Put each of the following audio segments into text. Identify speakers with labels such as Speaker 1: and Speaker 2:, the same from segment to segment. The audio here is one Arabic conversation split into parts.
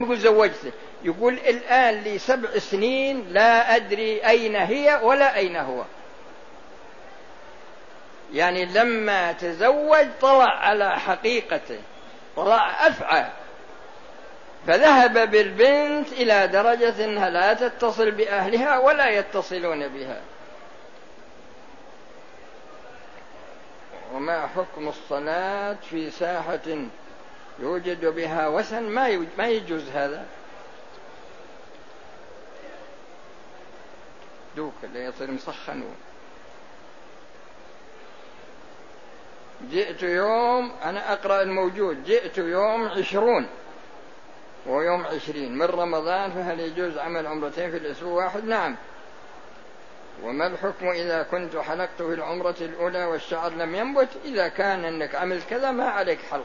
Speaker 1: يقول زوجته يقول الآن لي سبع سنين لا أدري أين هي ولا أين هو. يعني لما تزوج طلع على حقيقته طلع أفعى. فذهب بالبنت إلى درجة أنها لا تتصل بأهلها ولا يتصلون بها. وما حكم الصلاة في ساحة؟ يوجد بها وثن ما ما يجوز هذا. دوك اللي يصير مسخن. جئت يوم أنا أقرأ الموجود. جئت يوم عشرون ويوم عشرين. من رمضان فهل يجوز عمل عمرتين في الأسبوع واحد؟ نعم. وما الحكم إذا كنت حلقت في العمرة الأولى والشعر لم ينبت؟ إذا كان أنك عملت كذا ما عليك حلق.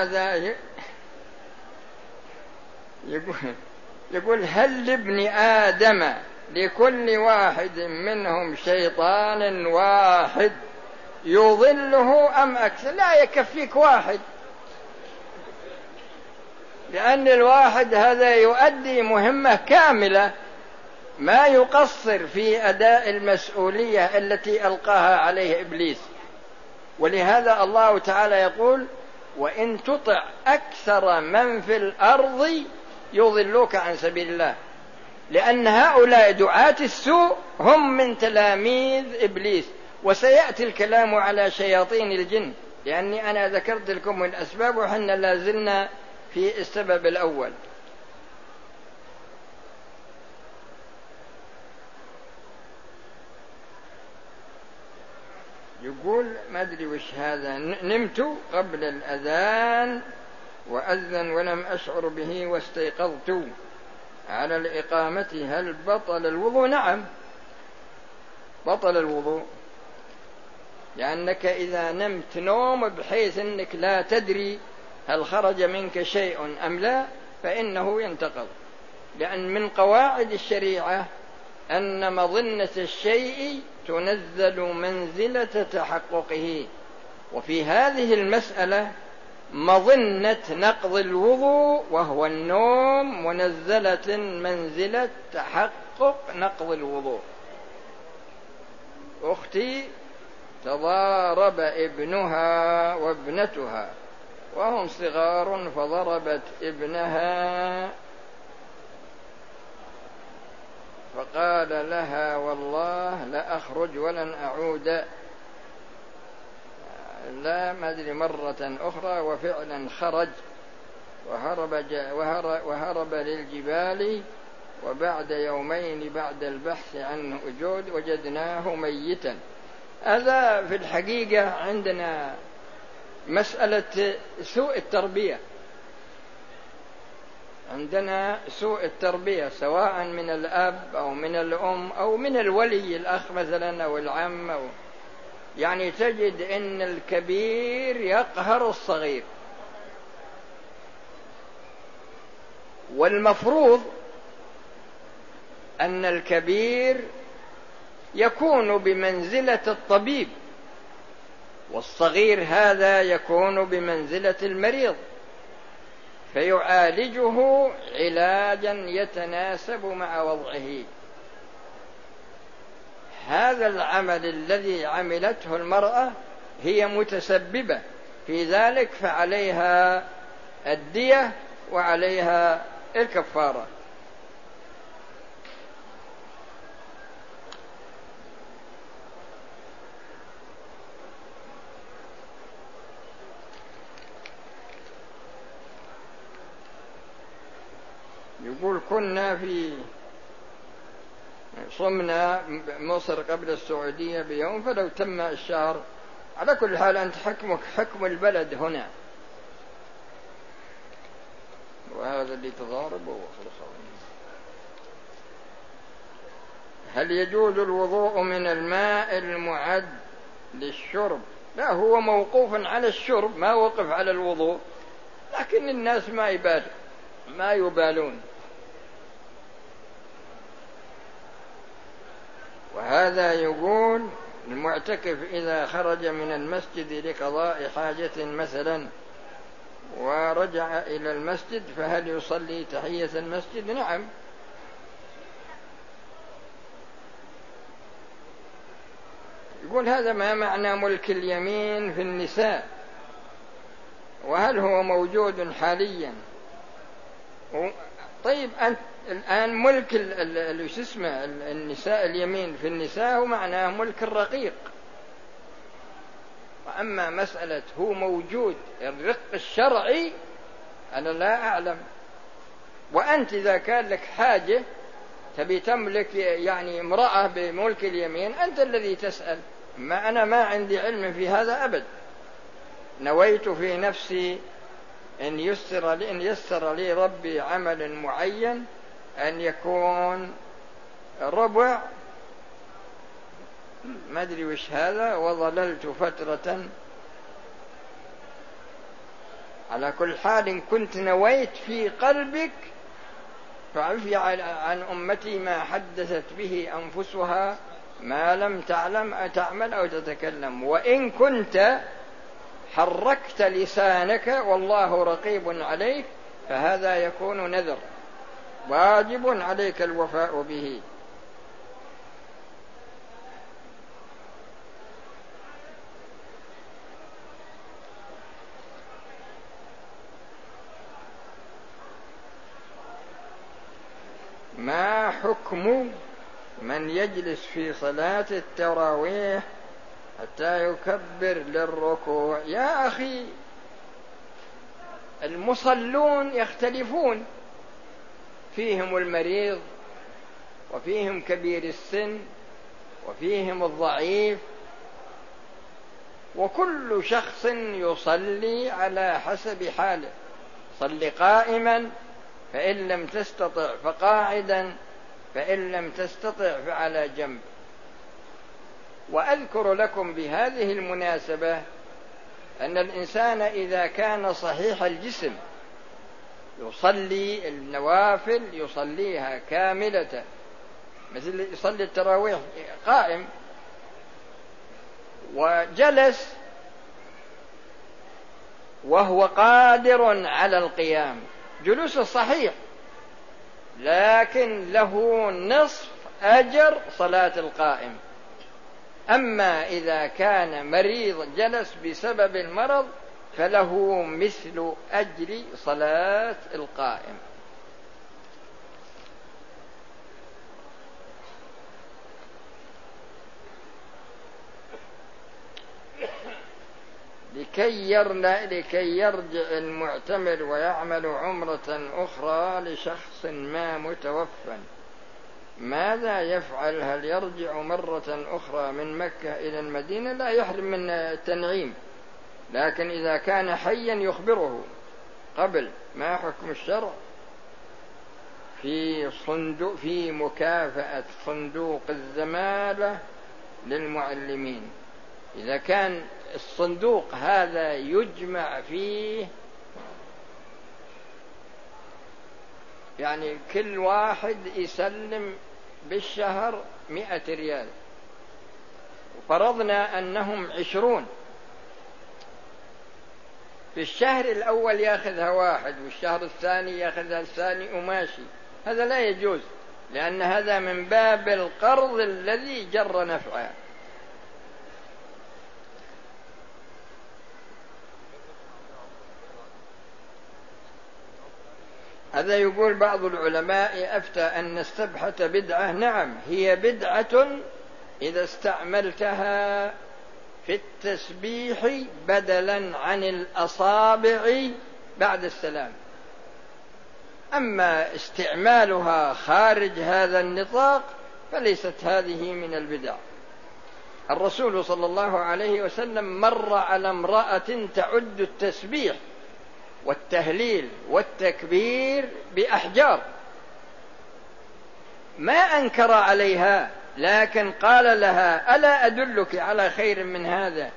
Speaker 1: وهذا يقول يقول هل لابن آدم لكل واحد منهم شيطان واحد يضله أم أكثر؟ لا يكفيك واحد. لأن الواحد هذا يؤدي مهمة كاملة ما يقصر في أداء المسؤولية التي ألقاها عليه إبليس. ولهذا الله تعالى يقول وإن تطع أكثر من في الأرض يضلوك عن سبيل الله. لأن هؤلاء دعاة السوء هم من تلاميذ إبليس. وسيأتي الكلام على شياطين الجن. لأني أنا ذكرت لكم الأسباب وحنا لازلنا في السبب الأول. يقول ما أدري وش هذا. نمت قبل الأذان وأذن ولم أشعر به واستيقظت. على الإقامة هل بطل الوضوء؟ نعم. بطل الوضوء. لأنك إذا نمت نوم بحيث أنك لا تدري هل خرج منك شيء أم لا فإنه ينتقض. لأن من قواعد الشريعة أن مظنة الشيء تنزل منزلة تحققه. وفي هذه المسألة مظنة نقض الوضوء وهو النوم منزلة منزلة تحقق نقض الوضوء. أختي تضارب ابنها وابنتها وهم صغار فضربت ابنها فقال لها والله لأخرج ولن أعود. لا ما أدري مرة أخرى وفعلا خرج. وهرب, وهرب, للجبال وبعد يومين بعد البحث عنه أجود وجدناه ميتا. هذا في الحقيقة عندنا مسألة سوء التربية. عندنا سوء التربية سواء من الأب أو من الأم أو من الولي الأخ مثلا أو العم أو يعني تجد إن الكبير يقهر الصغير. والمفروض أن الكبير يكون بمنزلة الطبيب والصغير هذا يكون بمنزلة المريض. فيعالجه علاجا يتناسب مع وضعه. هذا العمل الذي عملته المرأة هي متسببة. في ذلك فعليها الدية وعليها الكفارة يقول كنا في صمنا مصر قبل السعودية بيوم فلو تم الشهر. على كل حال أنت حكمك حكم البلد هنا. وهذا اللي تضارب خلص هل يجوز الوضوء من الماء المعد للشرب؟ لا هو موقوف على الشرب ما وقف على الوضوء لكن الناس ما يبال ما يبالون. وهذا يقول المعتكف إذا خرج من المسجد لقضاء حاجة مثلا ورجع إلى المسجد فهل يصلي تحية المسجد؟ نعم. يقول هذا ما معنى ملك اليمين في النساء؟ وهل هو موجود حاليا؟ طيب أنت الآن ملك شو اسمه النساء اليمين. في النساء هو معناه ملك الرقيق. وأما مسألة هو موجود الرق الشرعي أنا لا أعلم. وأنت إذا كان لك حاجة تبي تملك يعني امرأة بملك اليمين أنت الذي تسأل. ما أنا ما عندي علم في هذا أبد. نويت في نفسي إن يسر لي إن يسر لي ربي عمل معين أن يكون ربع. ما أدري وش هذا. وظللت فترة. على كل حال إن كنت نويت في قلبك فعفي عن أمتي ما حدثت به أنفسها ما لم تعلم تعمل أو تتكلم. وإن كنت حركت لسانك والله رقيب عليك فهذا يكون نذر. واجب عليك الوفاء به. ما حكم من يجلس في صلاة التراويح حتى يكبر للركوع؟ يا أخي المصلون يختلفون. فيهم المريض وفيهم كبير السن وفيهم الضعيف وكل شخص يصلي على حسب حاله. صل قائما فإن لم تستطع فقاعدا فإن لم تستطع فعلى جنب. وأذكر لكم بهذه المناسبة أن الإنسان إذا كان صحيح الجسم يصلي النوافل يصليها كاملة. مثل يصلي التراويح قائم. وجلس وهو قادر على القيام. جلوس صحيح لكن له نصف أجر صلاة القائم. أما إذا كان مريض جلس بسبب المرض فله مثل أجر صلاة القائم. لكي يرجع, لكي يرجع المعتمر ويعمل عمرة أخرى لشخص ما متوفى ماذا يفعل؟ هل يرجع مرة أخرى من مكة إلى المدينة؟ لا يحرم من التنعيم لكن إذا كان حيا يخبره قبل ما حكم الشرع في صندوق في مكافأة صندوق الزمالة للمعلمين. إذا كان الصندوق هذا يجمع فيه يعني كل واحد يسلم بالشهر مئة ريال. وفرضنا أنهم عشرون. في الشهر الأول ياخذها واحد والشهر الثاني ياخذها الثاني وماشي. هذا لا يجوز لأن هذا من باب القرض الذي جر نفعه. هذا يقول بعض العلماء أفتى أن السبحة بدعة. نعم هي بدعة إذا استعملتها في التسبيح بدلا عن الأصابع بعد السلام. أما استعمالها خارج هذا النطاق فليست هذه من البدع. الرسول صلى الله عليه وسلم مر على امرأة تعد التسبيح والتهليل والتكبير بأحجار. ما أنكر عليها لكن قال لها ألا أدلك على خير من هذا؟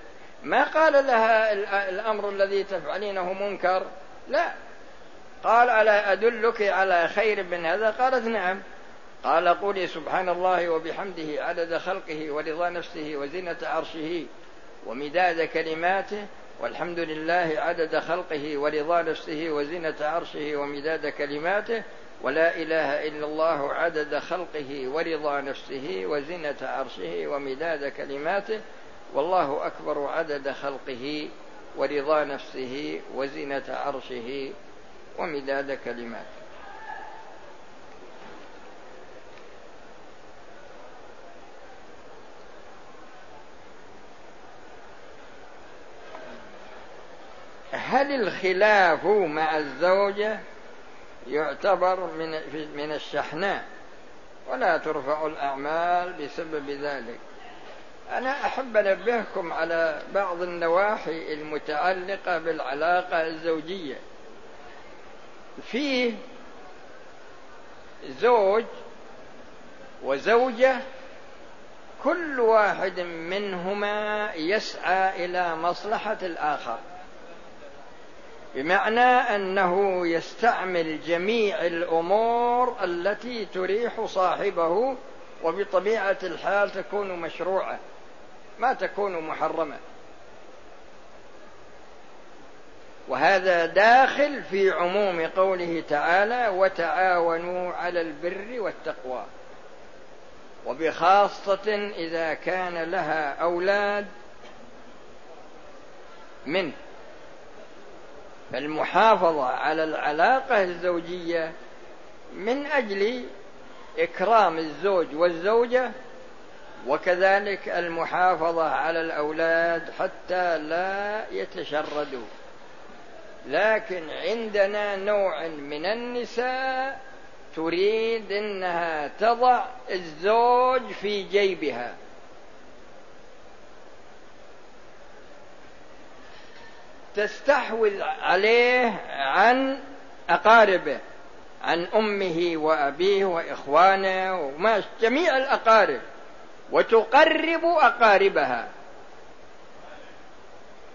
Speaker 1: ما قال لها الأمر الذي تفعلينه منكر؟ لا. قال ألا أدلك على خير من هذا؟ قالت نعم. قال قولي سبحان الله وبحمده عدد خلقه ورضا نفسه وزنة عرشه ومداد كلماته والحمد لله عدد خلقه ورضا نفسه وزنة عرشه ومداد كلماته ولا إله إلا الله عدد خلقه ورضا نفسه وزنة عرشه ومداد كلماته والله أكبر عدد خلقه ورضا نفسه وزنة عرشه ومداد كلماته. هل الخلاف مع الزوجة؟ يعتبر من من الشحناء ولا ترفع الأعمال بسبب ذلك. أنا أحب أنبهكم على بعض النواحي المتعلقة بالعلاقة الزوجية. فيه زوج وزوجة كل واحد منهما يسعى إلى مصلحة الآخر. بمعنى أنه يستعمل جميع الأمور التي تريح صاحبه وبطبيعة الحال تكون مشروعة ما تكون محرمة. وهذا داخل في عموم قوله تعالى وتعاونوا على البر والتقوى وبخاصة إذا كان لها أولاد منه فالمحافظة على العلاقة الزوجية من أجل إكرام الزوج والزوجة وكذلك المحافظة على الأولاد حتى لا يتشردوا. لكن عندنا نوع من النساء تريد إنها تضع الزوج في جيبها. تستحوذ عليه عن أقاربه عن أمه وأبيه وإخوانه وما جميع الأقارب وتقرب أقاربها.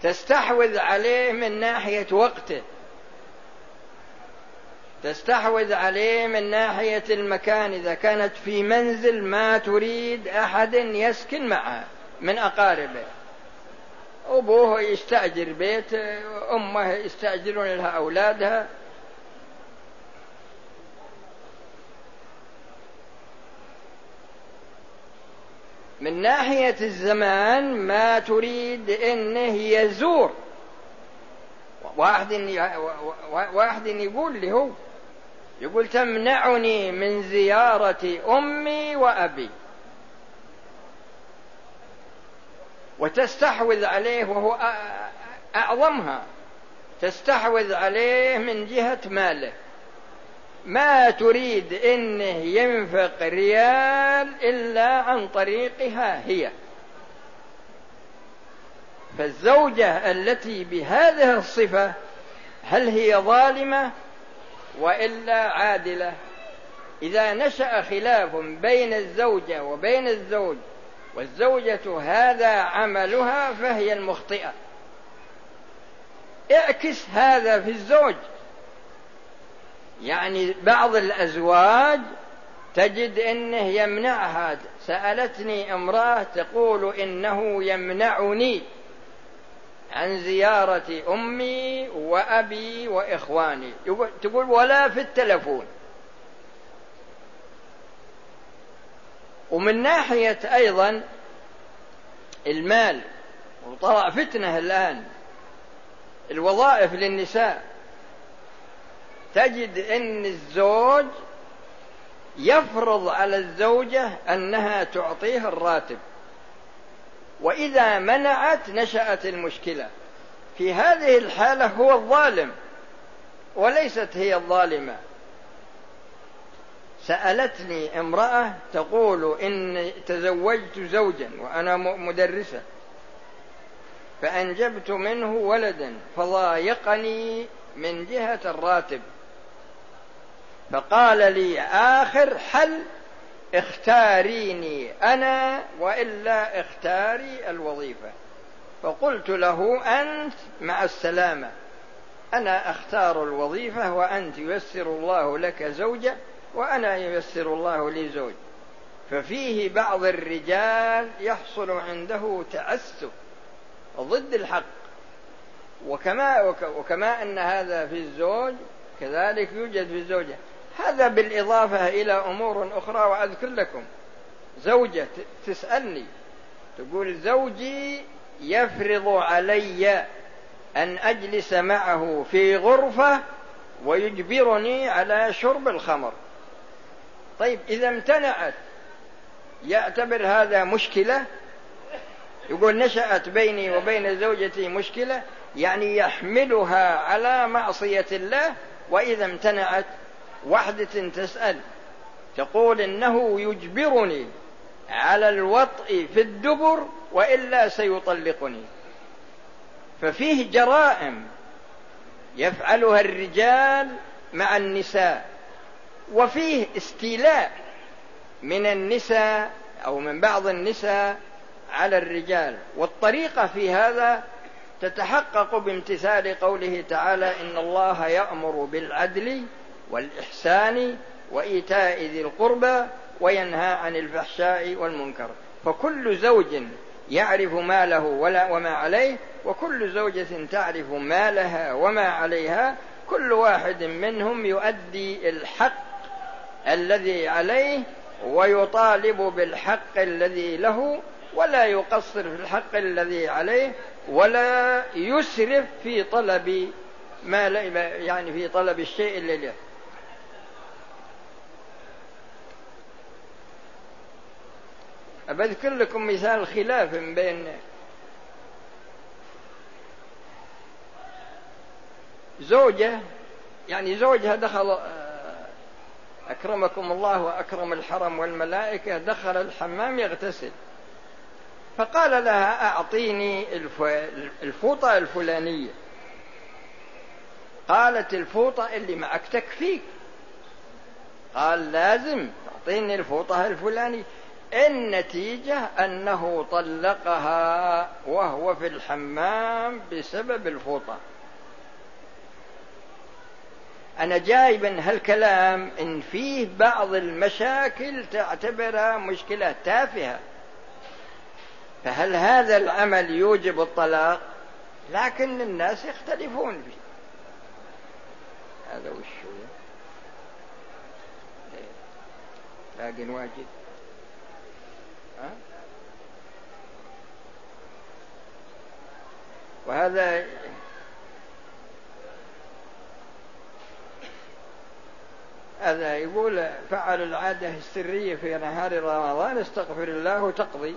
Speaker 1: تستحوذ عليه من ناحية وقته. تستحوذ عليه من ناحية المكان إذا كانت في منزل ما تريد أحد يسكن معها من أقاربه. أبوه يستأجر بيت أمه يستأجرون لها أولادها. من ناحية الزمان ما تريد أنه يزور واحد واحد يقول لي هو يقول تمنعني من زيارة أمي وأبي. وتستحوذ عليه وهو أعظمها. تستحوذ عليه من جهة ماله. ما تريد إنه ينفق ريال إلا عن طريقها هي. فالزوجة التي بهذه الصفة هل هي ظالمة وإلا عادلة؟ إذا نشأ خلاف بين الزوجة وبين الزوج والزوجة هذا عملها فهي المخطئة. اعكس هذا في الزوج. يعني بعض الأزواج تجد إنه يمنعها. سألتني امرأة تقول إنه يمنعني عن زيارة أمي وأبي وإخواني. تقول ولا في التلفون. ومن ناحية أيضا المال وطلع فتنة الآن الوظائف للنساء. تجد أن الزوج يفرض على الزوجة أنها تعطيه الراتب. وإذا منعت نشأت المشكلة. في هذه الحالة هو الظالم وليست هي الظالمة. سألتني امرأة تقول إن تزوجت زوجا وأنا مدرسة فأنجبت منه ولدا فضايقني من جهة الراتب. فقال لي آخر حل اختاريني أنا وإلا اختاري الوظيفة. فقلت له أنت مع السلامة أنا أختار الوظيفة وأنت ييسر الله لك زوجة وأنا ييسر الله لي زوج ففيه بعض الرجال يحصل عنده تعسف ضد الحق. وكما وكما أن هذا في الزوج كذلك يوجد في الزوجة هذا بالإضافة إلى أمور أخرى وأذكر لكم. زوجة تسألني تقول زوجي يفرض علي أن أجلس معه في غرفة ويجبرني على شرب الخمر. طيب إذا امتنعت يعتبر هذا مشكلة؟ يقول نشأت بيني وبين زوجتي مشكلة يعني يحملها على معصية الله وإذا امتنعت وحدة تسأل تقول إنه يجبرني على الوطء في الدبر وإلا سيطلقني. ففيه جرائم يفعلها الرجال مع النساء. وفيه استيلاء من النساء أو من بعض النساء على الرجال. والطريقة في هذا تتحقق بامتثال قوله تعالى إن الله يأمر بالعدل والإحسان وإيتاء ذي القربى وينهى عن الفحشاء والمنكر. فكل زوج يعرف ما له ولا وما عليه وكل زوجة تعرف ما لها وما عليها كل واحد منهم يؤدي الحق الذي عليه ويطالب بالحق الذي له ولا يقصر في الحق الذي عليه ولا يسرف في طلب ما يعني في طلب الشيء الذي أذكر لكم مثال خلاف بين زوجة يعني زوجها دخل أكرمكم الله وأكرم الحرم والملائكة دخل الحمام يغتسل. فقال لها أعطيني الفوطة الفلانية. قالت الفوطة اللي معك تكفيك. قال لازم تعطيني الفوطة الفلانية. النتيجة أنه طلقها وهو في الحمام بسبب الفوطة. أنا جايب هالكلام إن فيه بعض المشاكل تعتبرها مشكلة تافهة. فهل هذا العمل يوجب الطلاق؟ لكن الناس يختلفون فيه. هذا وش هو؟ لكن واجد؟ وهذا يقول فعل العادة السرية في نهار رمضان استغفر الله تقضي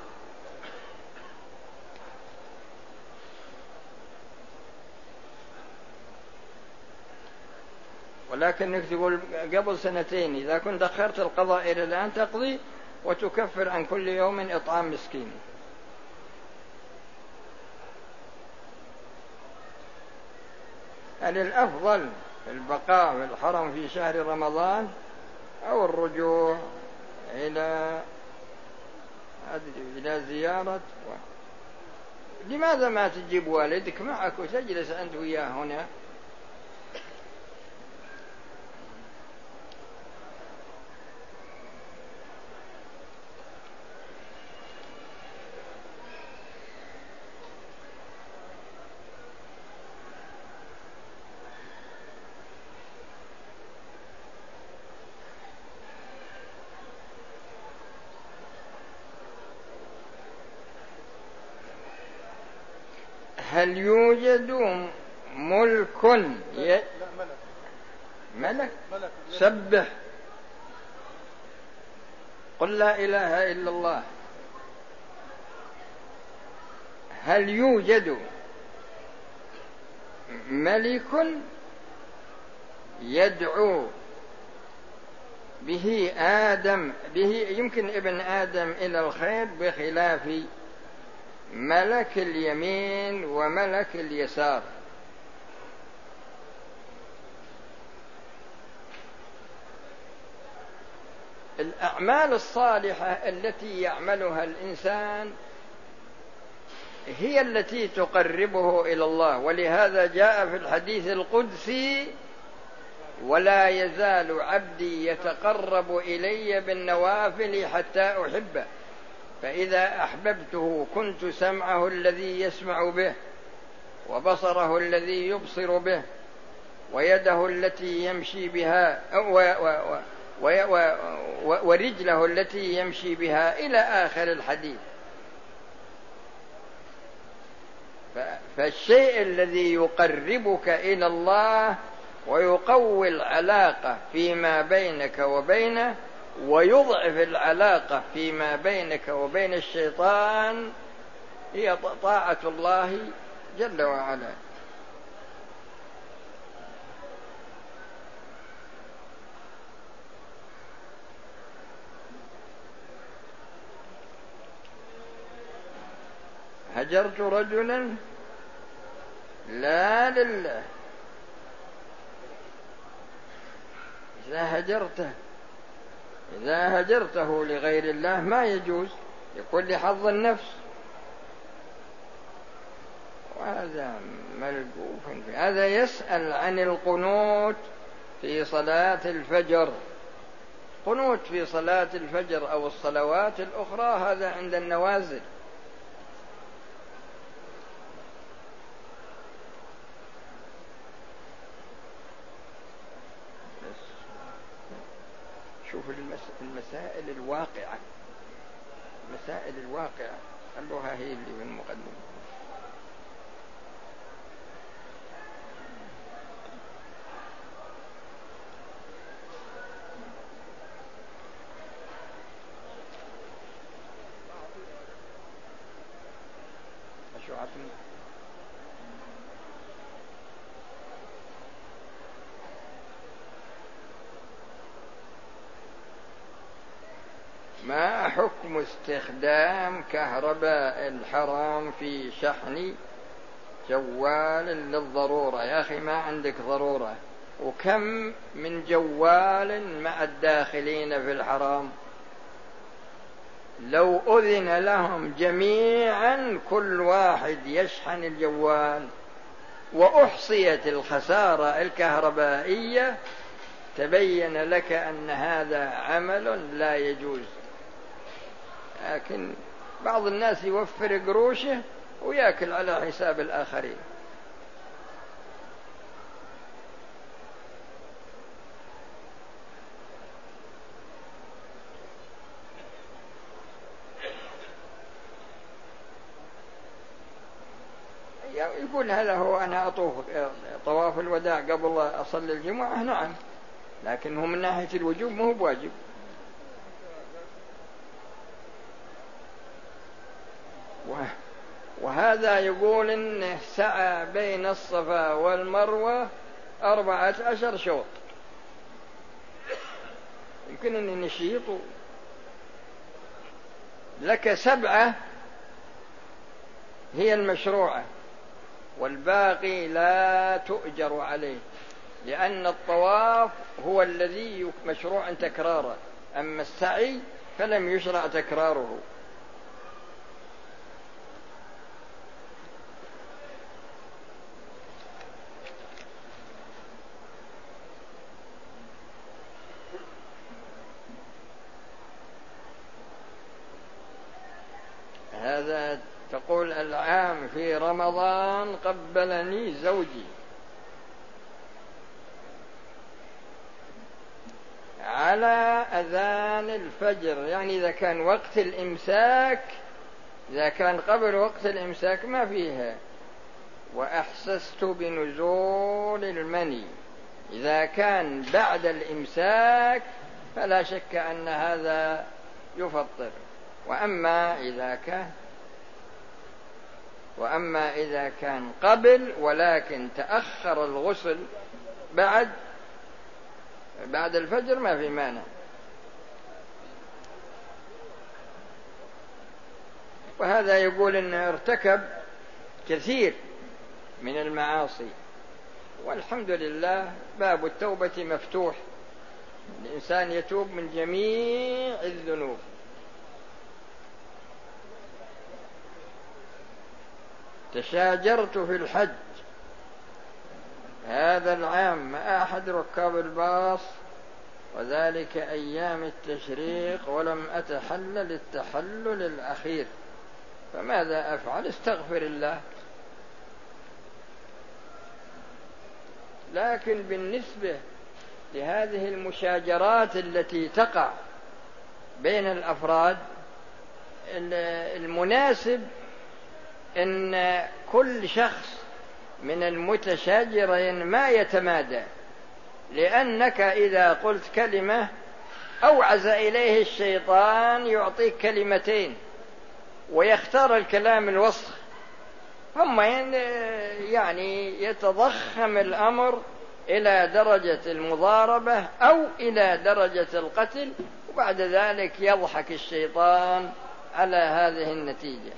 Speaker 1: ولكنك تقول قبل سنتين إذا كنت أخرت القضاء إلى الآن تقضي وتكفر عن كل يوم إطعام مسكين. الأفضل البقاء في الحرم في شهر رمضان أو الرجوع إلى إلى زيارة و... لماذا ما تجيب والدك؟ معك وتجلس أنت وياه هنا. هل يوجد ملك ي... ملك؟ ملك. سبح. قل لا إله إلا الله. هل يوجد ملك يدعو به آدم به يمكن ابن آدم إلى الخير بخلاف ملك اليمين وملك اليسار. الأعمال الصالحة التي يعملها الإنسان هي التي تقربه إلى الله ولهذا جاء في الحديث القدسي ولا يزال عبدي يتقرب إلي بالنوافل حتى أحبه. فإذا أحببته كنت سمعه الذي يسمع به وبصره الذي يبصر به ويده التي يمشي بها ورجله التي يمشي بها إلى آخر الحديث. فالشيء الذي يقربك إلى الله ويقوي العلاقة فيما بينك وبينه ويضعف العلاقة فيما بينك وبين الشيطان هي طاعة الله جل وعلا. هجرت رجلا لا لله. إذا هجرته إذا هجرته لغير الله ما يجوز يكون لحظ النفس. وهذا ملقوف هذا يسأل عن القنوت في صلاة الفجر. قنوت في صلاة الفجر أو الصلوات الأخرى هذا عند النوازل شوف المسائل الواقعة المسائل الواقعة خلوها هي اللي في المقدمة ما حكم استخدام كهرباء الحرام في شحن جوال للضرورة. يا أخي ما عندك ضرورة. وكم من جوال مع الداخلين في الحرام؟ لو أذن لهم جميعا كل واحد يشحن الجوال وأحصيت الخسارة الكهربائية تبين لك أن هذا عمل لا يجوز. لكن بعض الناس يوفر قروشه ويأكل على حساب الآخرين. يقول هذا هو أنا أطوف طواف الوداع قبل أصلي الجمعة نعم. لكن هو من ناحية الوجوب ما هو بواجب. وهذا يقول إنه سعى بين الصفا والمروة أربعة عشر شوط. يمكن أني نشيط. لك سبعة هي المشروعة والباقي لا تؤجر عليه لأن الطواف هو الذي مشروع تكراره. أما السعي فلم يشرع تكراره. هذا تقول العام في رمضان قبلني زوجي. على أذان الفجر يعني إذا كان وقت الإمساك إذا كان قبل وقت الإمساك ما فيها. وأحسست بنزول المني. إذا كان بعد الإمساك فلا شك أن هذا يفطر. وأما إذا كان وأما إذا كان قبل ولكن تأخر الغسل بعد بعد الفجر ما في مانع. وهذا يقول إنه ارتكب كثير من المعاصي. والحمد لله باب التوبة مفتوح. الإنسان يتوب من جميع الذنوب. تشاجرت في الحج. هذا العام مع أحد ركاب الباص وذلك أيام التشريق ولم أتحلل التحلل الأخير. فماذا أفعل؟ استغفر الله. لكن بالنسبة لهذه المشاجرات التي تقع بين الأفراد المناسب إن كل شخص من المتشاجرين ما يتمادى لأنك إذا قلت كلمة أوعز إليه الشيطان يعطيك كلمتين ويختار الكلام الوسخ ثم يعني يتضخم الأمر إلى درجة المضاربة أو إلى درجة القتل وبعد ذلك يضحك الشيطان على هذه النتيجة.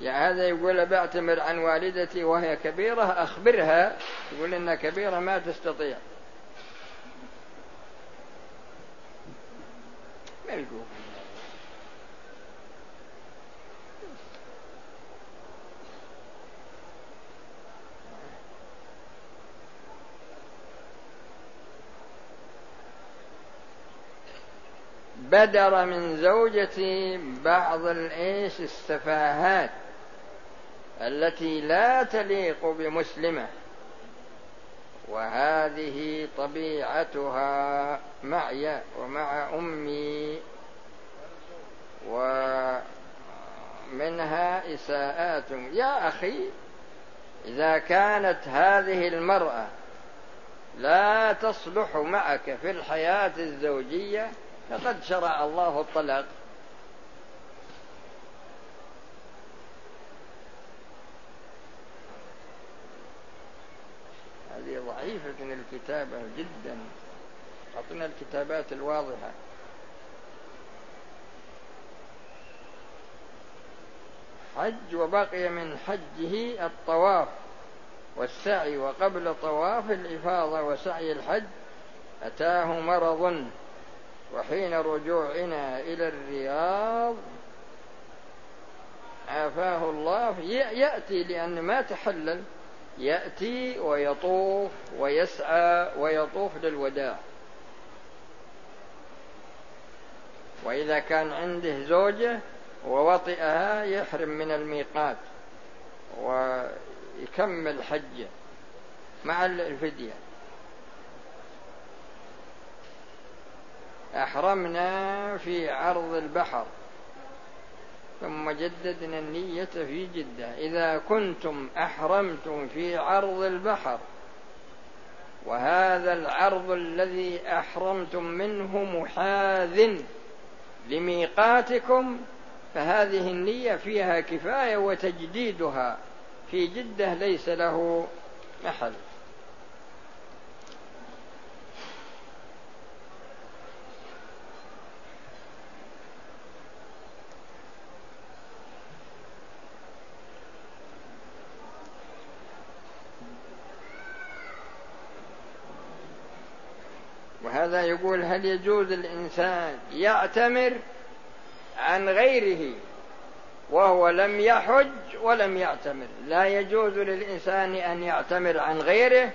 Speaker 1: يعني هذا يقول بعتمر عن والدتي وهي كبيرة أخبرها يقول إنها كبيرة ما تستطيع. ما يقول. بدر من زوجتي بعض الإيش السفاهات. التي لا تليق بمسلمة. وهذه طبيعتها معي ومع أمي. ومنها إساءات. يا أخي إذا كانت هذه المرأة لا تصلح معك في الحياة الزوجية فقد شرع الله الطلاق هذه ضعيفة الكتابة جدا. أعطنا الكتابات الواضحة. حج وبقي من حجه الطواف والسعي وقبل طواف الإفاضة وسعي الحج أتاه مرض وحين رجوعنا إلى الرياض عافاه الله. يأتي لأن ما تحلل. يأتي ويطوف ويسعى ويطوف للوداع. وإذا كان عنده زوجة ووطئها يحرم من الميقات ويكمل حجة مع الفدية. أحرمنا في عرض البحر. ثم جددنا النية في جدة. إذا كنتم أحرمتم في عرض البحر وهذا العرض الذي أحرمتم منه محاذ لميقاتكم فهذه النية فيها كفاية وتجديدها. في جدة ليس له محل. هذا يقول هل يجوز الإنسان يعتمر عن غيره وهو لم يحج ولم يعتمر لا يجوز للإنسان أن يعتمر عن غيره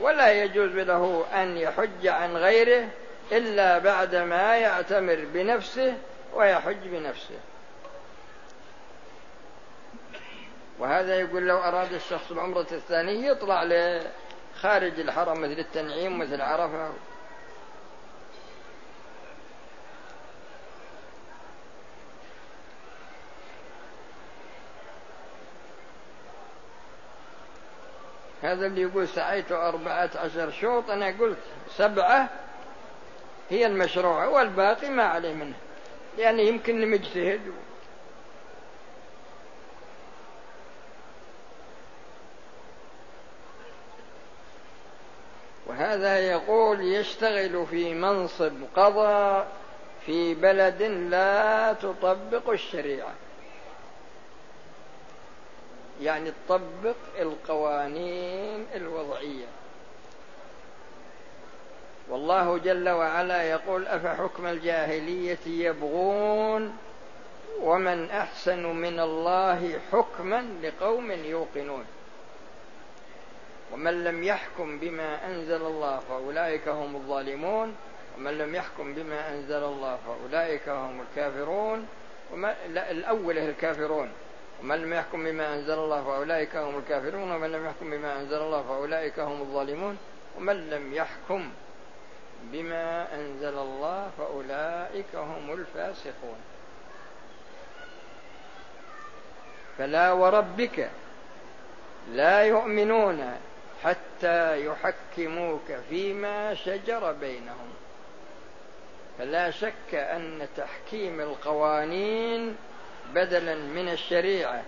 Speaker 1: ولا يجوز له أن يحج عن غيره إلا بعد ما يعتمر بنفسه ويحج بنفسه. وهذا يقول لو أراد الشخص العمرة الثانية يطلع خارج الحرم مثل التنعيم مثل عرفة. هذا اللي يقول سعيت أربعة عشر شوط أنا قلت سبعة هي المشروعة والباقي ما عليه منه يعني يمكن مجتهد وهذا يقول يشتغل في منصب قضاء في بلد لا تطبق الشريعة. يعني تطبق القوانين الوضعية. والله جل وعلا يقول افحكم الجاهلية يبغون ومن أحسن من الله حكما لقوم يوقنون. ومن لم يحكم بما أنزل الله فأولئك هم الظالمون. ومن لم يحكم بما أنزل الله فأولئك هم الكافرون. وما لا الأول الكافرون. ومن لم يحكم بما أنزل الله فأولئك هم الكافرون ومن لم يحكم بما أنزل الله فأولئك هم الظالمون ومن لم يحكم بما أنزل الله فأولئك هم الفاسقون. فلا وربك لا يؤمنون حتى يحكموك فيما شجر بينهم. فلا شك أن تحكيم القوانين بدلا من الشريعة.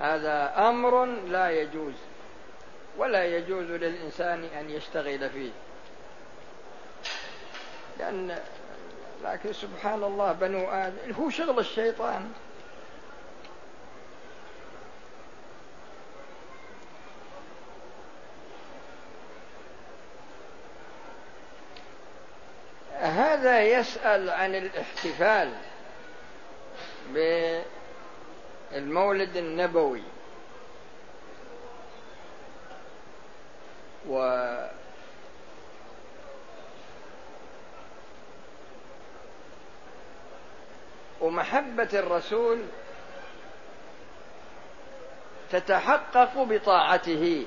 Speaker 1: هذا أمر لا يجوز ولا يجوز للإنسان أن يشتغل فيه. لأن لكن سبحان الله بنو آدم هو شغل الشيطان. هذا يسأل عن الاحتفال بالمولد النبوي. و ومحبة الرسول تتحقق بطاعته.